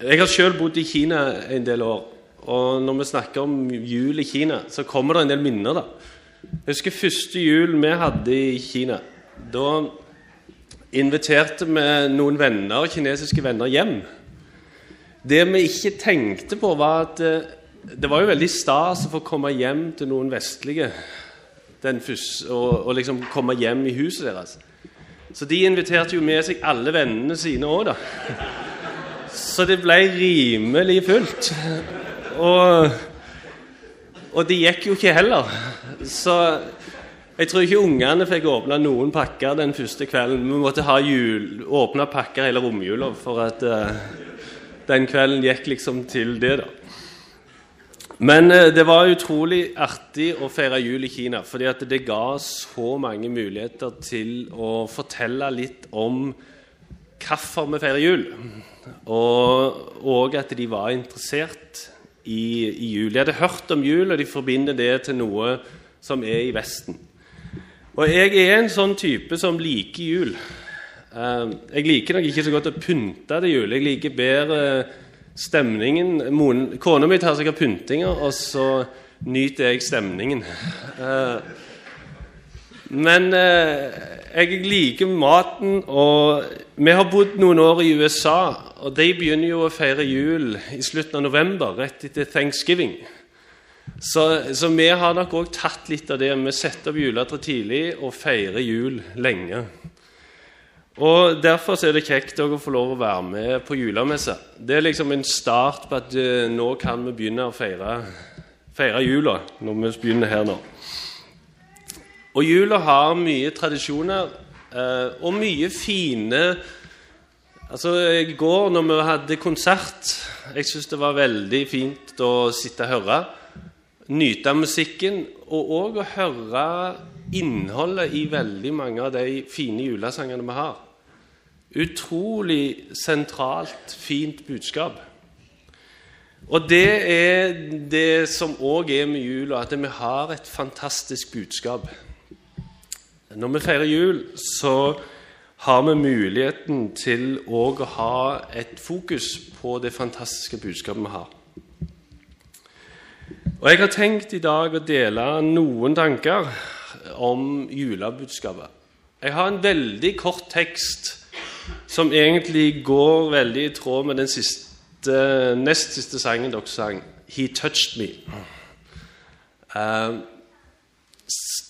Jeg har selv bodd i Kina en del år. Og når vi snakker om jul i Kina, så kommer det en del minner. da. Jeg husker første jul vi hadde i Kina. Da inviterte vi noen venner, kinesiske venner hjem. Det vi ikke tenkte på, var at eh, det var jo veldig stas å få komme hjem til noen vestlige første, og, og liksom komme hjem i huset deres. Så de inviterte jo med seg alle vennene sine òg, da. Så det ble rimelig fullt. Og, og det gikk jo ikke heller. Så jeg tror ikke ungene fikk åpna noen pakker den første kvelden. Vi måtte ha jul, åpne pakker hele romjula for at uh, den kvelden gikk liksom til det, da. Men uh, det var utrolig artig å feire jul i Kina, fordi at det ga så mange muligheter til å fortelle litt om hvorfor vi feirer jul, og, og at de var interessert i, i, jul. De hadde hørt om jul, og de forbinder det til noe som er i Vesten. Og jeg er en sånn type som liker jul. Uh, jeg liker nok ikke så godt å pynte til jul. Jeg liker bedre stemningen. Kona mi tar seg av og så nyter jeg stemningen. Men uh, jeg liker maten, og vi har bodd noen år i USA, og de begynner jo å feire jul i slutten av november, rett etter thanksgiving. Så, så vi har nok òg tatt litt av det. Vi setter opp juletre tidlig og feirer jul lenge. Og Derfor er det kjekt å få lov å være med på julemesse. Det er liksom en start på at uh, nå kan vi begynne å feire, feire jula. når vi begynner her nå. Og jula har mye tradisjoner uh, og mye fine Altså, I går når vi hadde konsert Jeg syns det var veldig fint å sitte og høre. Nyte musikken, og òg å høre innholdet i veldig mange av de fine julesangene vi har. Utrolig sentralt, fint budskap. Og det er det som òg er med jula, at vi har et fantastisk budskap. Når vi feirer jul, så har vi muligheten til å ha et fokus på det fantastiske budskapet vi har. Og Jeg har tenkt i dag å dele noen tanker om julebudskapet. Jeg har en veldig kort tekst som egentlig går veldig i tråd med den siste, nest siste sangen dere sang, 'He Touched Me'. Uh,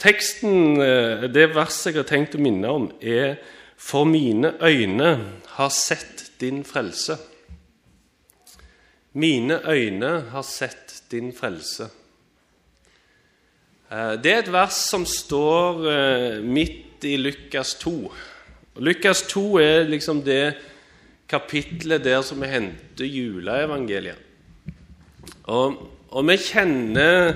teksten, eh, Det verset jeg har tenkt å minne om, er for mine øyne har sett din frelse. Mine øyne har sett din frelse. Eh, det er et vers som står eh, midt i Lukas 2. Lukas 2 er liksom det kapitlet der som vi henter juleevangeliet. Og, og vi kjenner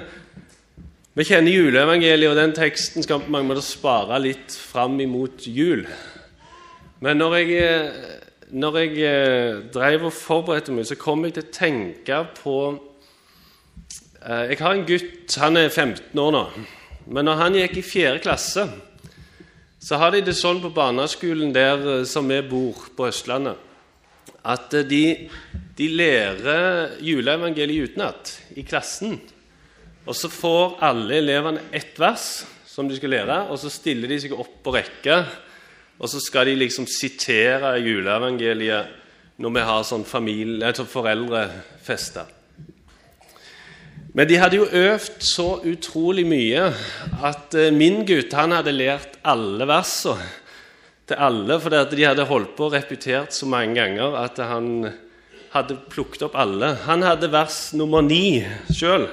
vi kjenner juleevangeliet, og den teksten skal på mange måter spare litt fram imot jul. Men når jeg, eh, når jeg eh, drev og forberedte meg, så kom jeg til å tenke på eh, Jeg har en gutt, han er 15 år nå. Men når han gikk i 4. klasse, så har de det sånn på barneskolen der som vi bor på Østlandet, at de, de lærer juleevangeliet utenat i klassen. Og så får alle elevene ett vers som de skal lære, og så stiller de seg opp på rekke og så skal de liksom sitere juleevangeliet når vi har sånn familie, altså foreldrefester. Men de hadde jo øvd så utrolig mye at eh, min gutt han hadde lært alle versene til alle, fordi at de hadde holdt på og repetert så mange ganger at han hadde plukket opp alle. Han hadde vers nummer ni sjøl,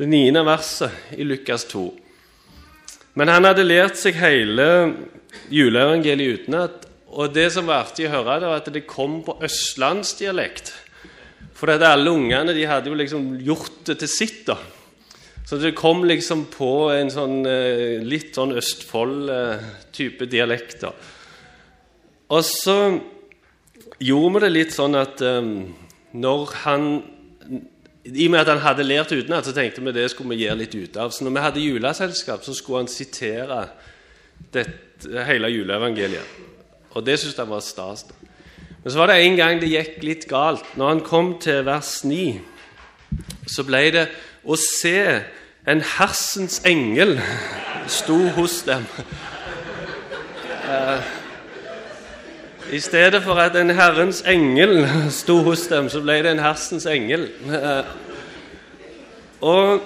det niende verset i Lukas 2. Men han hadde lært seg hele juleevangeliet utenat. Og det som var artig å høre, det var at det kom på østlandsdialekt. For alle ungene de hadde jo liksom gjort det til sitt. da. Så det kom liksom på en sånn eh, litt sånn Østfold-type dialekt. da. Og så gjorde vi det litt sånn at um, når han I og med at han hadde lært utenat, så tenkte vi det skulle vi gjøre litt ut av. Så når vi hadde juleselskap, så skulle han sitere dette hele juleevangeliet. Og det syntes han var stas. Men så var det en gang det gikk litt galt. Når han kom til vers 9, så ble det å se en hersens engel sto hos dem. Uh, I stedet for at en Herrens engel sto hos dem, så ble det en hersens engel. Og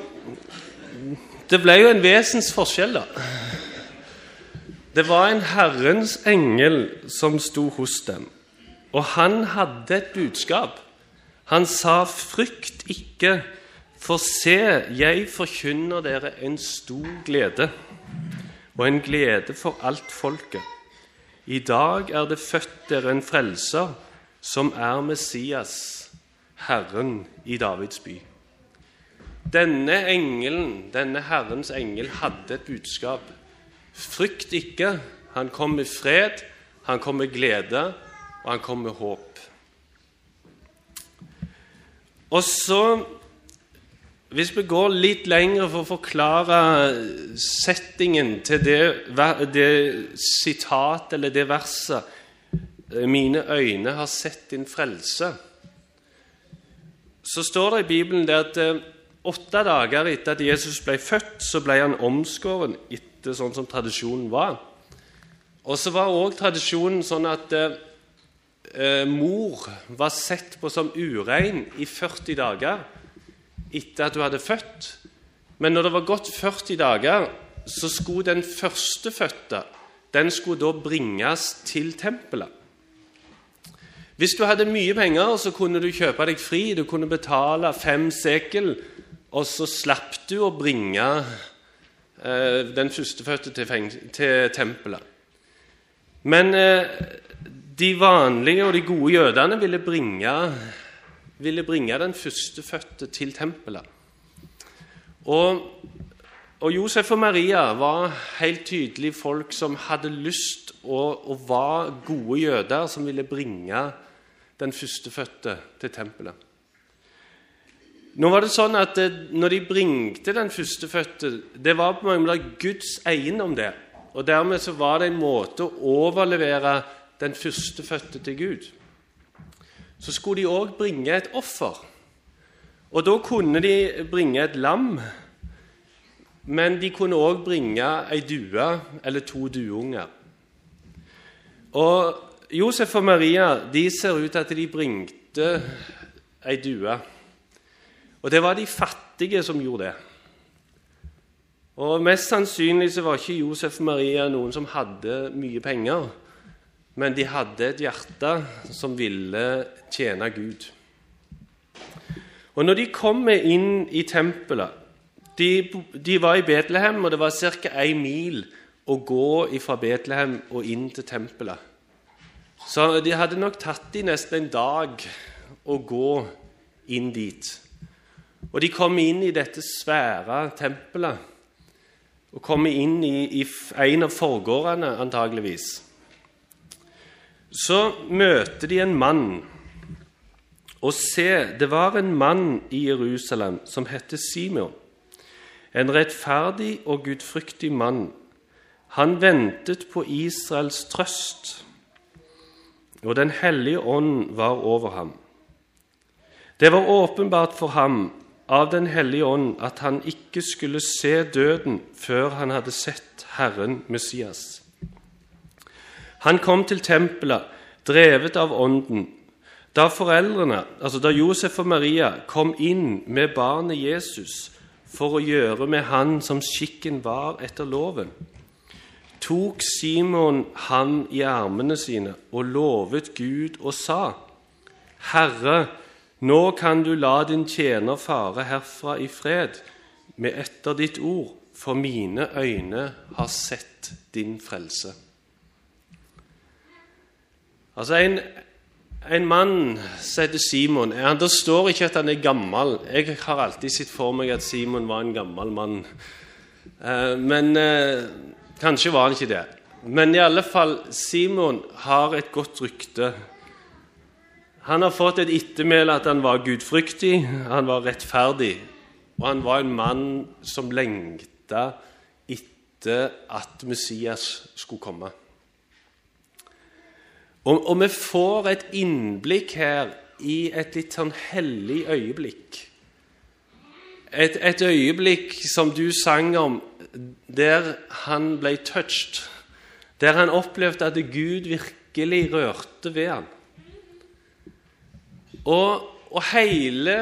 det ble jo en vesensforskjell, da. Det var en Herrens engel som sto hos dem, og han hadde et budskap. Han sa, 'Frykt ikke'. For se, jeg forkynner dere en stor glede, og en glede for alt folket. I dag er det født dere en frelser, som er Messias, Herren i Davids by. Denne engelen, denne Herrens engel, hadde et budskap. Frykt ikke. Han kom med fred, han kom med glede, og han kom med håp. Og så hvis vi går litt lenger for å forklare settingen til det, det sitatet eller det verset 'Mine øyne har sett din frelse', så står det i Bibelen det at eh, åtte dager etter at Jesus ble født, så ble han omskåren etter sånn som tradisjonen var. Og så var òg tradisjonen sånn at eh, eh mor var sett på som urein i 40 dager etter at du hadde født. Men når det var gått 40 dager, så skulle den førstefødte den skulle da bringes til tempelet. Hvis du hadde mye penger, så kunne du kjøpe deg fri. Du kunne betale fem sekel, og så slapp du å bringe eh, den førstefødte til, til tempelet. Men eh, de vanlige og de gode jødene ville bringe ville bringe den førstefødte til tempelet. Og, og, Josef og Maria var helt tydelig folk som hadde lyst og, og var gode jøder som ville bringe den førstefødte til tempelet. Nå var det sånn at det, Når de bringte den førstefødte Det var på mange måter Guds eiendom, det. Og Dermed så var det en måte å overlevere den førstefødte til Gud så skulle de òg bringe et offer. Og da kunne de bringe et lam, men de kunne òg bringe ei due eller to dueunger. Og Josef og Maria de ser ut til at de bringte ei due. Og det var de fattige som gjorde det. Og Mest sannsynlig så var ikke Josef og Maria noen som hadde mye penger men de hadde et hjerte som ville tjene Gud. Og når de kommer inn i tempelet de, de var i Betlehem, og det var ca. ei mil å gå fra Betlehem og inn til tempelet. Så de hadde nok tatt de nesten en dag å gå inn dit. Og de kom inn i dette svære tempelet, og kom inn i, i en av forgårdene antageligvis så møter de en mann. Og se, det var en mann i Jerusalem som het Simeon, en rettferdig og gudfryktig mann. Han ventet på Israels trøst, og Den hellige ånd var over ham. Det var åpenbart for ham av Den hellige ånd at han ikke skulle se døden før han hadde sett Herren Messias. Han kom til tempelet drevet av Ånden. Da foreldrene, altså da Josef og Maria kom inn med barnet Jesus for å gjøre med han som skikken var etter loven, tok Simon han i armene sine og lovet Gud og sa:" Herre, nå kan du la din tjener fare herfra i fred med etter ditt ord, for mine øyne har sett din frelse. Altså, en, en mann som heter Simon han, Det står ikke at han er gammel. Jeg har alltid sett for meg at Simon var en gammel mann. Eh, men eh, kanskje var han ikke det. Men i alle fall, Simon har et godt rykte. Han har fått et ettermæle at han var gudfryktig, han var rettferdig. Og han var en mann som lengta etter at Messias skulle komme. Og, og vi får et innblikk her i et litt sånn hellig øyeblikk. Et, et, øyeblikk som du sang om, der han ble touched. Der han opplevde at Gud virkelig rørte ved ham. Og, og hele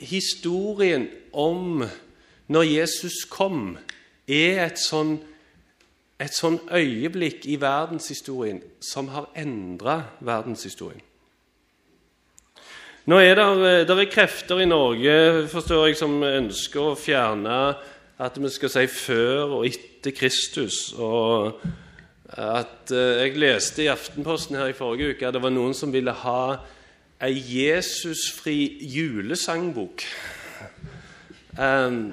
historien om når Jesus kom, er et sånn et sånn øyeblikk i verdenshistorien som har endra verdenshistorien. Nå er det, det er krefter i Norge forstår jeg, som ønsker å fjerne at vi skal si før og etter Kristus. og at eh, Jeg leste i Aftenposten her i forrige uke at det var noen som ville ha ei Jesusfri julesangbok. Um,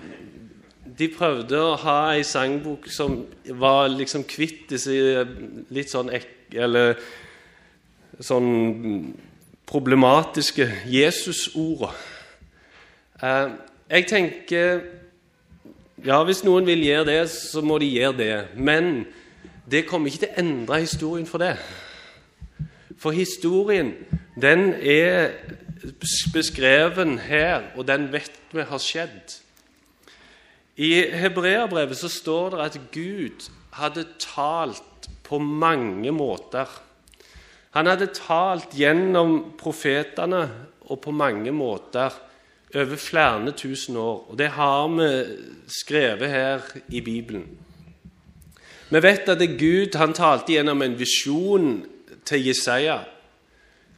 de prøvde å ha ei sangbok som var liksom kvitt disse litt sånn Eller sånn problematiske Jesus-orda. Eh, jeg tenker Ja, hvis noen vil gjøre det, så må de gjøre det. Men det kommer ikke til å endre historien for det. For historien, den er beskreven her, og den vet vi har skjedd. I hebreerbrevet så står det at Gud hadde talt på mange måter. Han hadde talt gjennom profetene og på mange måter over flere tusen år. Og Det har vi skrevet her i Bibelen. Vi vet at Gud han talte gjennom en visjon til Jesaja.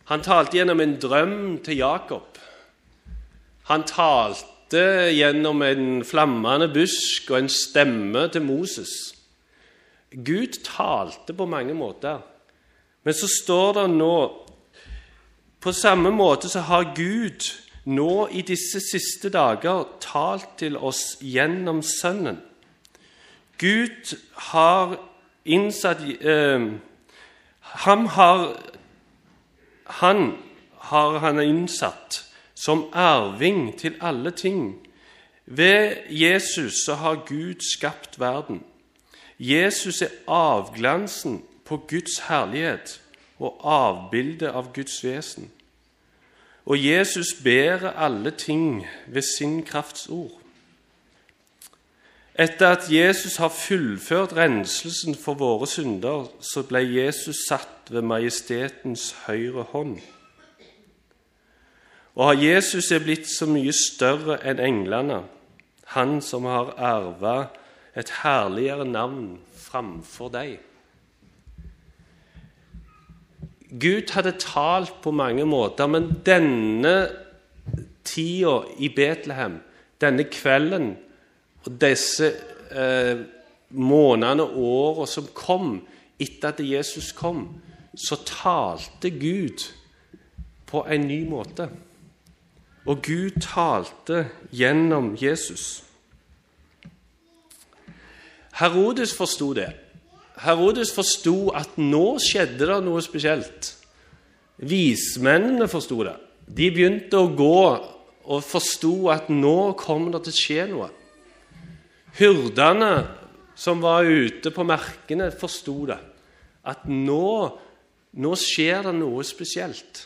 Han talte gjennom en drøm til Jakob. Han talte talte gjennom en flammende busk og en stemme til Moses. Gud talte på mange måter. Men så står det nå På samme måte så har Gud nå i disse siste dager talt til oss gjennom Sønnen. Gud har innsatt eh, ham har, Han har han innsatt som arving til alle ting. Ved Jesus så har Gud skapt verden. Jesus er avglansen på Guds herlighet og avbildet av Guds vesen. Og Jesus bærer alle ting ved sin krafts ord. Etter at Jesus har fullført renselsen for våre synder, så ble Jesus satt ved majestetens høyre hånd. Og har Jesus er blitt så mye større enn englene, han som har arva et herligere navn framfor deg. Gud hadde talt på mange måter, men denne tida i Betlehem, denne kvelden og disse eh, månedene og åra som kom etter at Jesus kom, så talte Gud på en ny måte. Og Gud talte gjennom Jesus. Herodes forsto det. Herodes forsto at nå skjedde det noe spesielt. Vismennene forsto det. De begynte å gå og forsto at nå kommer det til å skje noe. Hyrdene som var ute på merkene, forsto det. At nå, nå skjer det noe spesielt.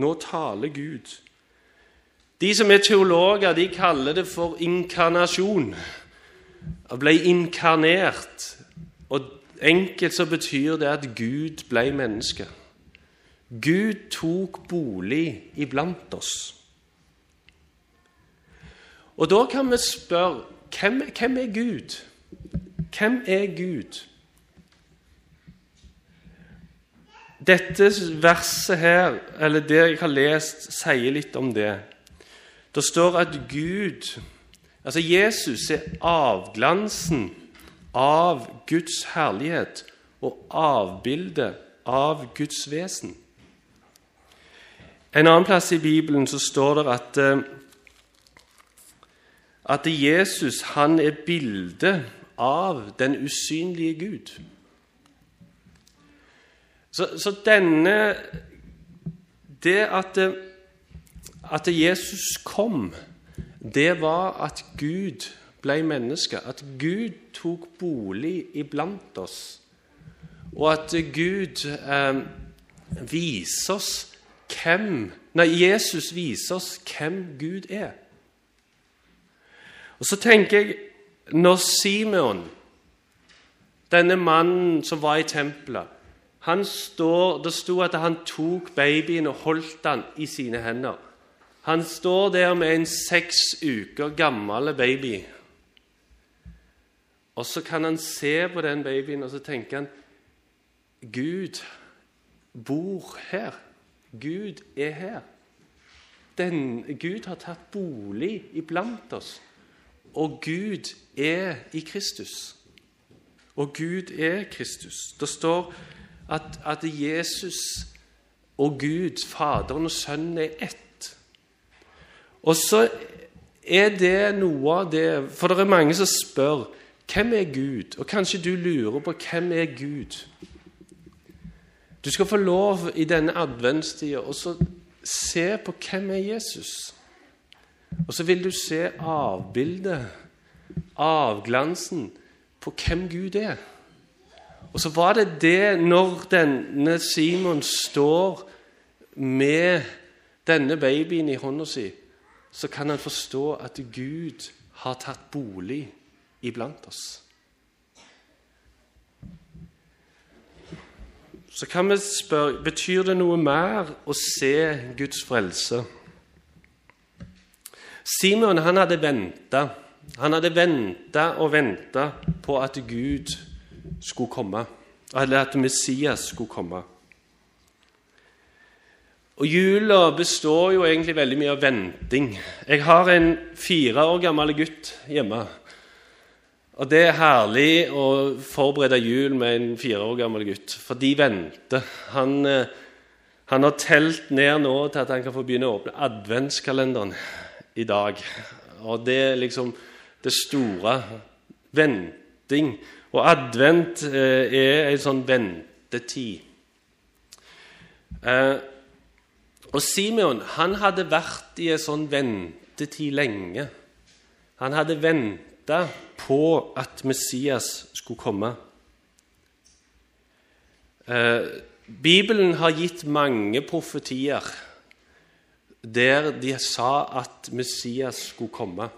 Nå taler Gud. De som er teologer, de kaller det for inkarnasjon. Han ble inkarnert. Og enkelt så betyr det at Gud ble menneske. Gud tok bolig iblant oss. Og da kan vi spørre hvem, hvem er Gud? Hvem er Gud? Dette verset her, eller det jeg har lest, sier litt om det. Det står at Gud, altså Jesus, er avglansen av Guds herlighet og avbildet av Guds vesen. En annen plass i Bibelen så står det at, eh, at Jesus han er bildet av den usynlige Gud. Så, så denne Det at eh, at Jesus kom, det var at Gud ble menneske. At Gud tok bolig iblant oss. Og at Gud eh, viser oss hvem Nei, Jesus viser oss hvem Gud er. Og så tenker jeg Når Simeon, denne mannen som var i tempelet han står, Det sto at han tok babyen og holdt den i sine hender. Han står der med en seks uker gammel baby. Og så kan han se på den babyen og så tenker han Gud bor her. Gud er her. Den, Gud har tatt bolig iblant oss. Og Gud er i Kristus. Og Gud er Kristus. Det står at, at Jesus og Gud, Faderen og Sønnen, er ett. Og så er det noe av det For det er mange som spør hvem er Gud? Og kanskje du lurer på hvem er Gud? Du skal få lov i denne adventstida å se på hvem er Jesus. Og så vil du se avbildet, avglansen, på hvem Gud er. Og så var det det når denne Simon står med denne babyen i hånda si, så kan han forstå at Gud har tatt bolig iblant oss. Så kan vi spørre betyr det noe mer å se Guds frelse. Simon han hadde venta. Han hadde venta og venta på at Gud skulle komme, eller at Messias skulle komme. Og Jula består jo egentlig veldig mye av venting. Jeg har en fire år gammel gutt hjemme. Og det er herlig å forberede jul med en fire år gammel gutt, for de venter. Han, eh, han har telt ned nå til at han kan få begynne å åpne adventskalenderen i dag. Og det er liksom det store. Venting. Og advent eh, er en sånn ventetid. Eh, og Simeon han hadde vært i en sånn ventetid lenge. Han hadde venta på at Messias skulle komme. Eh, Bibelen har gitt mange profetier der de sa at Messias skulle komme.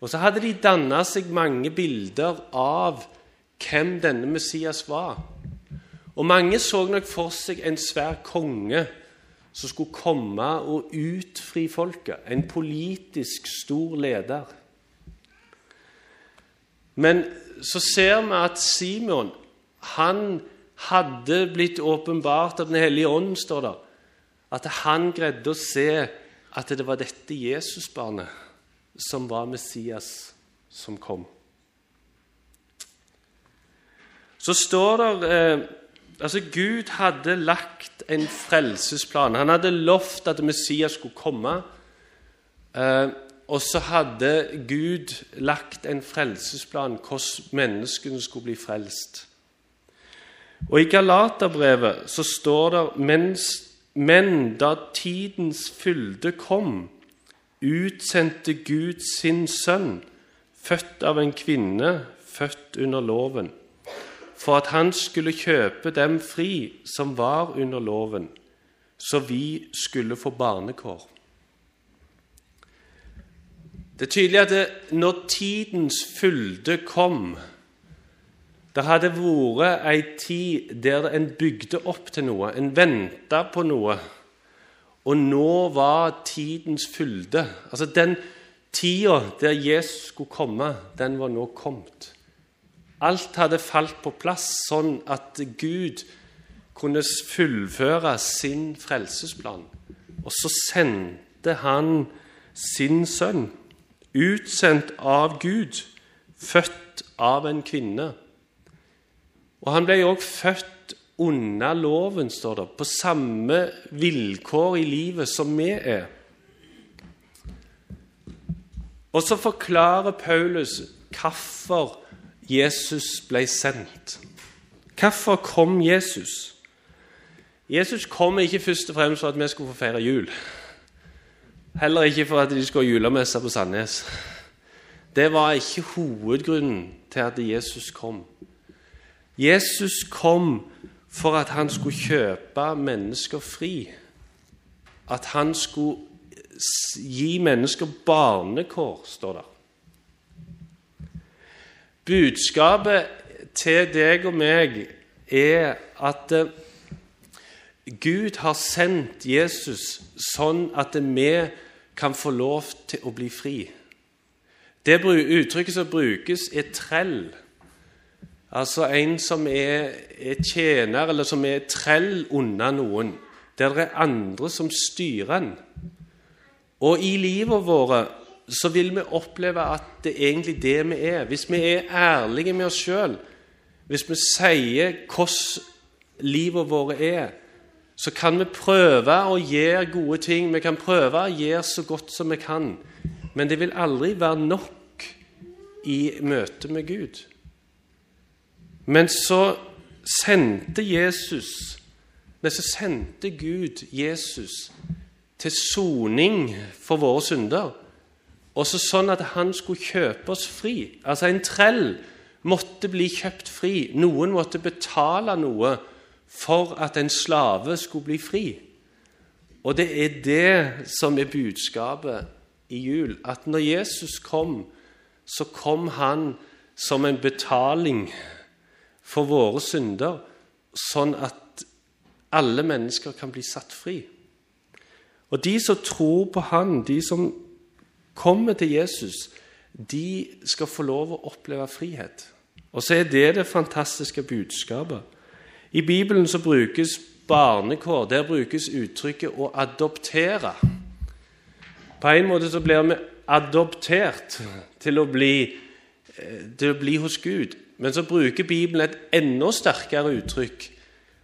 Og så hadde de danna seg mange bilder av hvem denne Messias var. Og mange så nok for seg en svær konge som skulle komme og utfri folket. En politisk stor leder. Men så ser vi at Simon han hadde blitt åpenbart av Den hellige ånd, står det. At han greide å se at det var dette Jesusbarnet som var Messias som kom. så står det eh, Altså, Gud hadde lagt en frelsesplan. Han hadde lovt at Messias skulle komme. Eh, og så hadde Gud lagt en frelsesplan hvordan menneskene skulle bli frelst. Og I Galaterbrevet så står det mens, Men da tidens fylde kom, utsendte Gud sin sønn, født av en kvinne, født under loven for at han skulle kjøpe dem fri som var under loven, så vi skulle få barnekår. Det er tydelig at det, når tidens fylde kom Det hadde vært ei tid der en bygde opp til noe, en venta på noe. Og nå var tidens fylde. Altså Den tida der Jesus skulle komme, den var nå kommet. Alt hadde falt på plass sånn at Gud kunne fullføre sin frelsesplan. Og så sendte han sin sønn, utsendt av Gud, født av en kvinne. Og han ble òg født under loven, står det, på samme vilkår i livet som vi er. Og så forklarer Paulus hvorfor Jesus ble sendt. Hvorfor kom Jesus? Jesus kom ikke først og fremst for at vi skulle få feire jul. Heller ikke for at de skulle ha julemesse på Sandnes. Det var ikke hovedgrunnen til at Jesus kom. Jesus kom for at han skulle kjøpe mennesker fri. At han skulle gi mennesker barnekår, står det. Budskapet til deg og meg er at eh, Gud har sendt Jesus sånn at vi kan få lov til å bli fri. Det uttrykket som brukes, er trell. Altså en som er, er tjener, eller som er trell unna noen. Der det er andre som styrer en. Og i livet vårt så vil vi oppleve at det er egentlig det vi er. Hvis vi er ærlige med oss sjøl, hvis vi sier hvordan livet vårt er, så kan vi prøve å gjøre gode ting. Vi kan prøve å gjøre så godt som vi kan. Men det vil aldri være nok i møte med Gud. Men så sendte Jesus Men så sendte Gud Jesus til soning for våre synder. Også sånn at han skulle kjøpe oss fri. Altså en trell måtte bli kjøpt fri. Noen måtte betale noe for at en slave skulle bli fri. Og det er det som er budskapet i jul. At når Jesus kom, så kom han som en betaling for våre synder, sånn at alle mennesker kan bli satt fri. Og de som tror på Han, de som kommer til Jesus, de skal få lov å oppleve frihet. Og så er det det fantastiske budskapet. I Bibelen så brukes barnekår. Der brukes uttrykket 'å adoptere'. På en måte så blir vi adoptert til å bli, eh, til å bli hos Gud. Men så bruker Bibelen et enda sterkere uttrykk.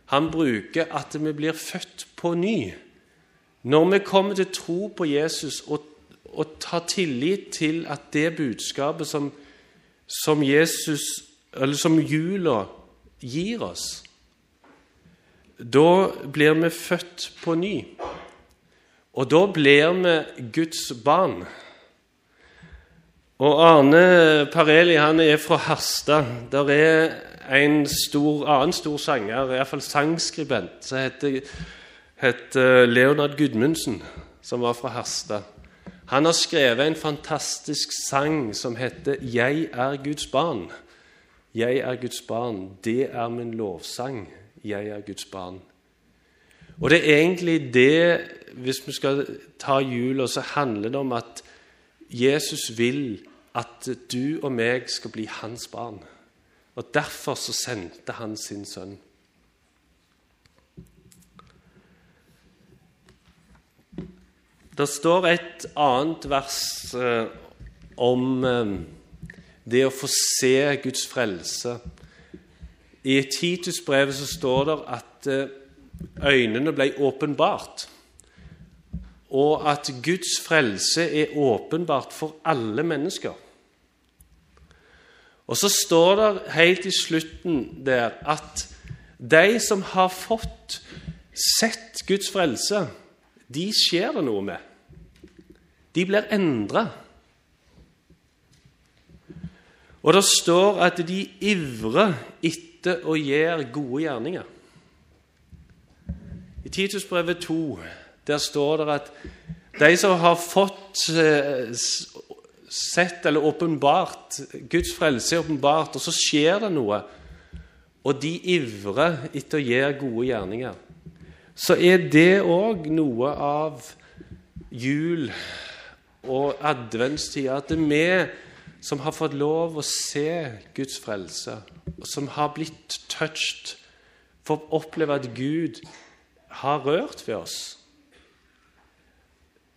Han bruker at vi blir født på ny. Når vi kommer til tro på Jesus og og ta tillit til at det budskapet som, som Jesus, som jula gir oss Da blir vi født på ny. Og da blir vi Guds barn. Og Arne Pareli han er fra Harstad. Der er en stor, annen stor sanger, iallfall sangskribent, som heter, heter Leonard Gudmundsen, som var fra Harstad. Han har skrevet en fantastisk sang som heter 'Jeg er Guds barn'. Jeg er Guds barn. Det er min lovsang. Jeg er Guds barn. Og det er egentlig det, hvis vi skal ta jula, så handler det om at Jesus vil at du og meg skal bli hans barn. Og Derfor så sendte han sin sønn. Det står et annet vers eh, om eh, det å få se Guds frelse. I Titusbrevet så står det at eh, øynene ble åpenbart, og at Guds frelse er åpenbart for alle mennesker. Og så står det helt i slutten der at de som har fått sett Guds frelse de skjer det noe med. De blir endra. Og det står at de ivrer etter å gjøre gode gjerninger. I Titusbrevet 2 der står det at de som har fått eh, sett eller åpenbart Guds frelse er åpenbart, og så skjer det noe, og de ivrer etter å gjøre gode gjerninger så er det òg noe av jul og adventstida At det er vi som har fått lov å se Guds frelse, og som har blitt touched, for å oppleve at Gud har rørt ved oss.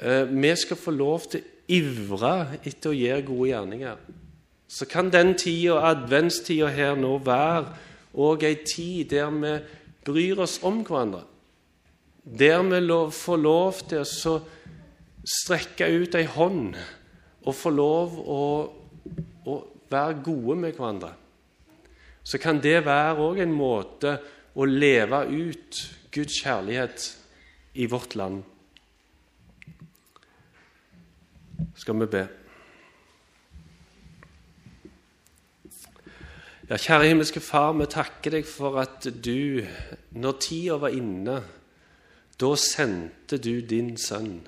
Eh, vi skal få lov til å ivre etter å gjøre gode gjerninger. Så kan den tida, adventstida her nå, være òg ei tid der vi bryr oss om hverandre der vi får lov til å strekke ut ei hånd og få lov å, å være gode med hverandre, så kan det være òg en måte å leve ut Guds kjærlighet i vårt land. Skal vi be. Ja, kjære himmelske Far, vi takker deg for at du når tida var inne, da sendte du din sønn.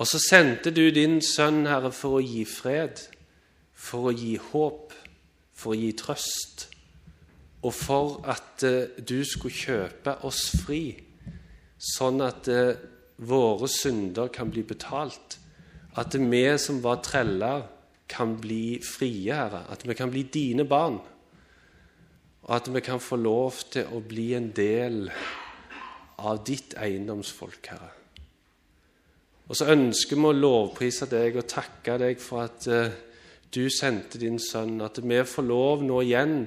Og så sendte du din sønn, Herre, for å gi fred, for å gi håp, for å gi trøst, og for at eh, du skulle kjøpe oss fri, sånn at eh, våre synder kan bli betalt. At vi som var treller, kan bli frie, Herre. At vi kan bli dine barn. Og at vi kan få lov til å bli en del av ditt eiendomsfolk, Herre. Og så ønsker vi å lovprise deg og takke deg for at uh, du sendte din sønn, at vi får lov nå igjen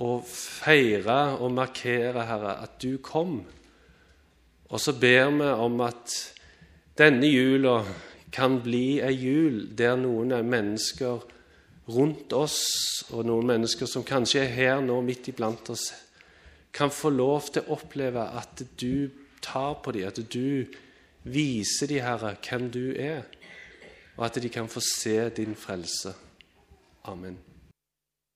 å feire og markere, Herre, at du kom. Og så ber vi om at denne jula kan bli ei jul der noen mennesker rundt oss, og noen mennesker som kanskje er her nå midt iblant oss, kan få lov til å oppleve at du tar på dem, at du viser dem, Herre, hvem du er, og at de kan få se din frelse. Amen.